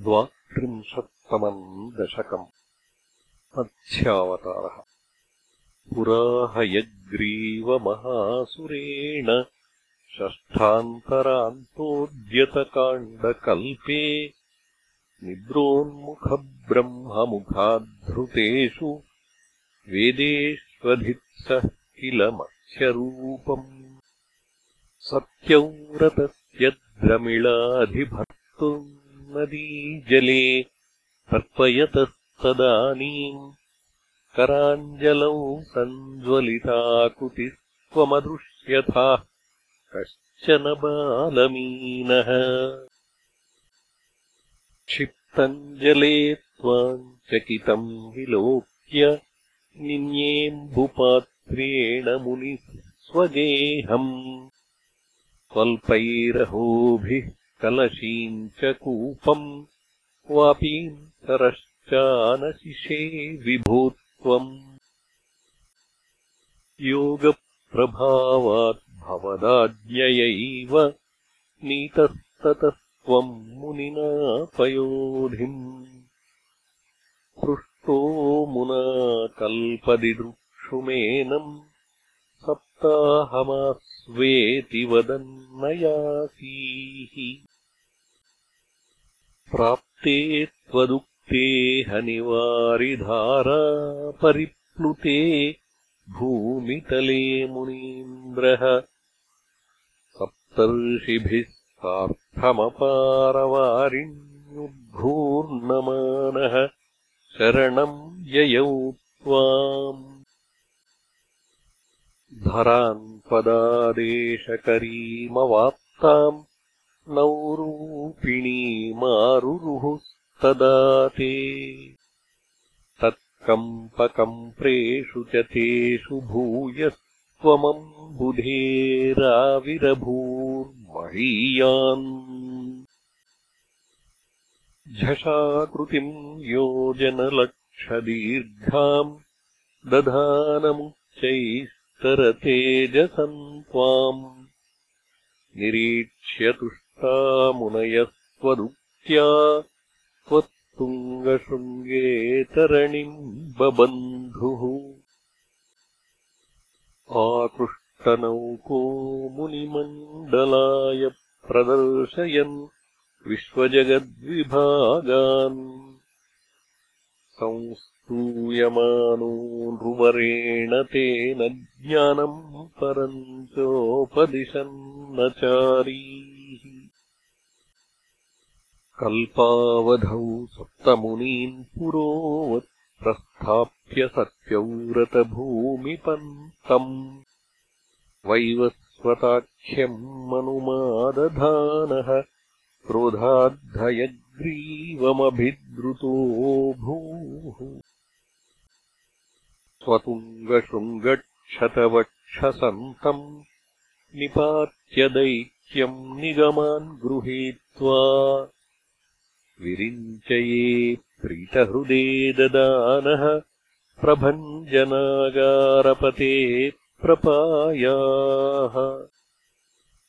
द्वात्रिंशत्तमम् दशकम् मत्स्यावतारः पुराहयग्रीवमहासुरेण षष्ठान्तरान्तोद्यतकाण्डकल्पे निद्रोन्मुखब्रह्ममुखाद्धृतेषु वेदेष्वधित्सः किल मत्स्यरूपम् सत्यव्रतस्य द्रमिळाधिभर्तुम् नदीजले तर्पयतस्तदानीम् कराञ्जलौ सञ्ज्वलिताकुतिस्त्वमदृश्यथाः कश्चन बालमीनः। क्षिप्तञ्जले त्वाम् चकितम् विलोक्य निन्येऽम्बुपात्रेण मुनिः स्वगेहम्। स्वल्पैरहोभिः कलशीम् च कूपम् वापीम् सरश्चानशिषे विभूत्वम्। योगप्रभावाद्भवदाज्ञयैव नीतस्ततस्त्वम् मुनिना पयोधिम् पृष्टो मुना कल्पदिदृक्षुमेनम् सप्ताहमास्वेति वदन्नयासीः प्राप्ते त्वदुक्ते हनिवारिधारा परिप्लुते भूमितले मुनीन्द्रः। सप्तर्षिभिः सार्थमपारवारिण्युद्भूर्णमानः शरणम् ययौ त्वाम्। धरान् पदादेशकरीमवाप्ताम् नौरूपिणीमारुरुहुस्तदा ते। तत्कम्पकम्प्रेषु च तेषु भूयस्त्वमम्बुधेराविरभूर्महीयान्। झषाकृतिम् योजनलक्षदीर्घाम् दधानमुच्चैस्तरतेजसम् त्वाम् निरीक्ष्य मुनयस्त्वदुक्त्या त्वत्तुङ्गशृङ्गेतरणिम् बबन्धुः आकृष्टनौको मुनिमण्डलाय प्रदर्शयन् विश्वजगद्विभागान् संस्तूयमानो नृवरेण तेन ज्ञानम् परम् चोपदिशन्नचारीः कल्पावधौ सप्तमुनीन् पुरोवत् प्रस्थाप्य सत्यव्रतभूमिपन्तम् वैवस्वताख्यम् मनुमादधानः क्रोधाद्धयग्रीवमभिद्रुतो भूः स्वतुङ्गशृङ्गक्षतवक्षसन्तम् निपात्यदैक्यम् निगमान् गृहीत्वा विरिञ्चये प्रीतहृदे ददानः प्रभञ्जनागारपते प्रपायाः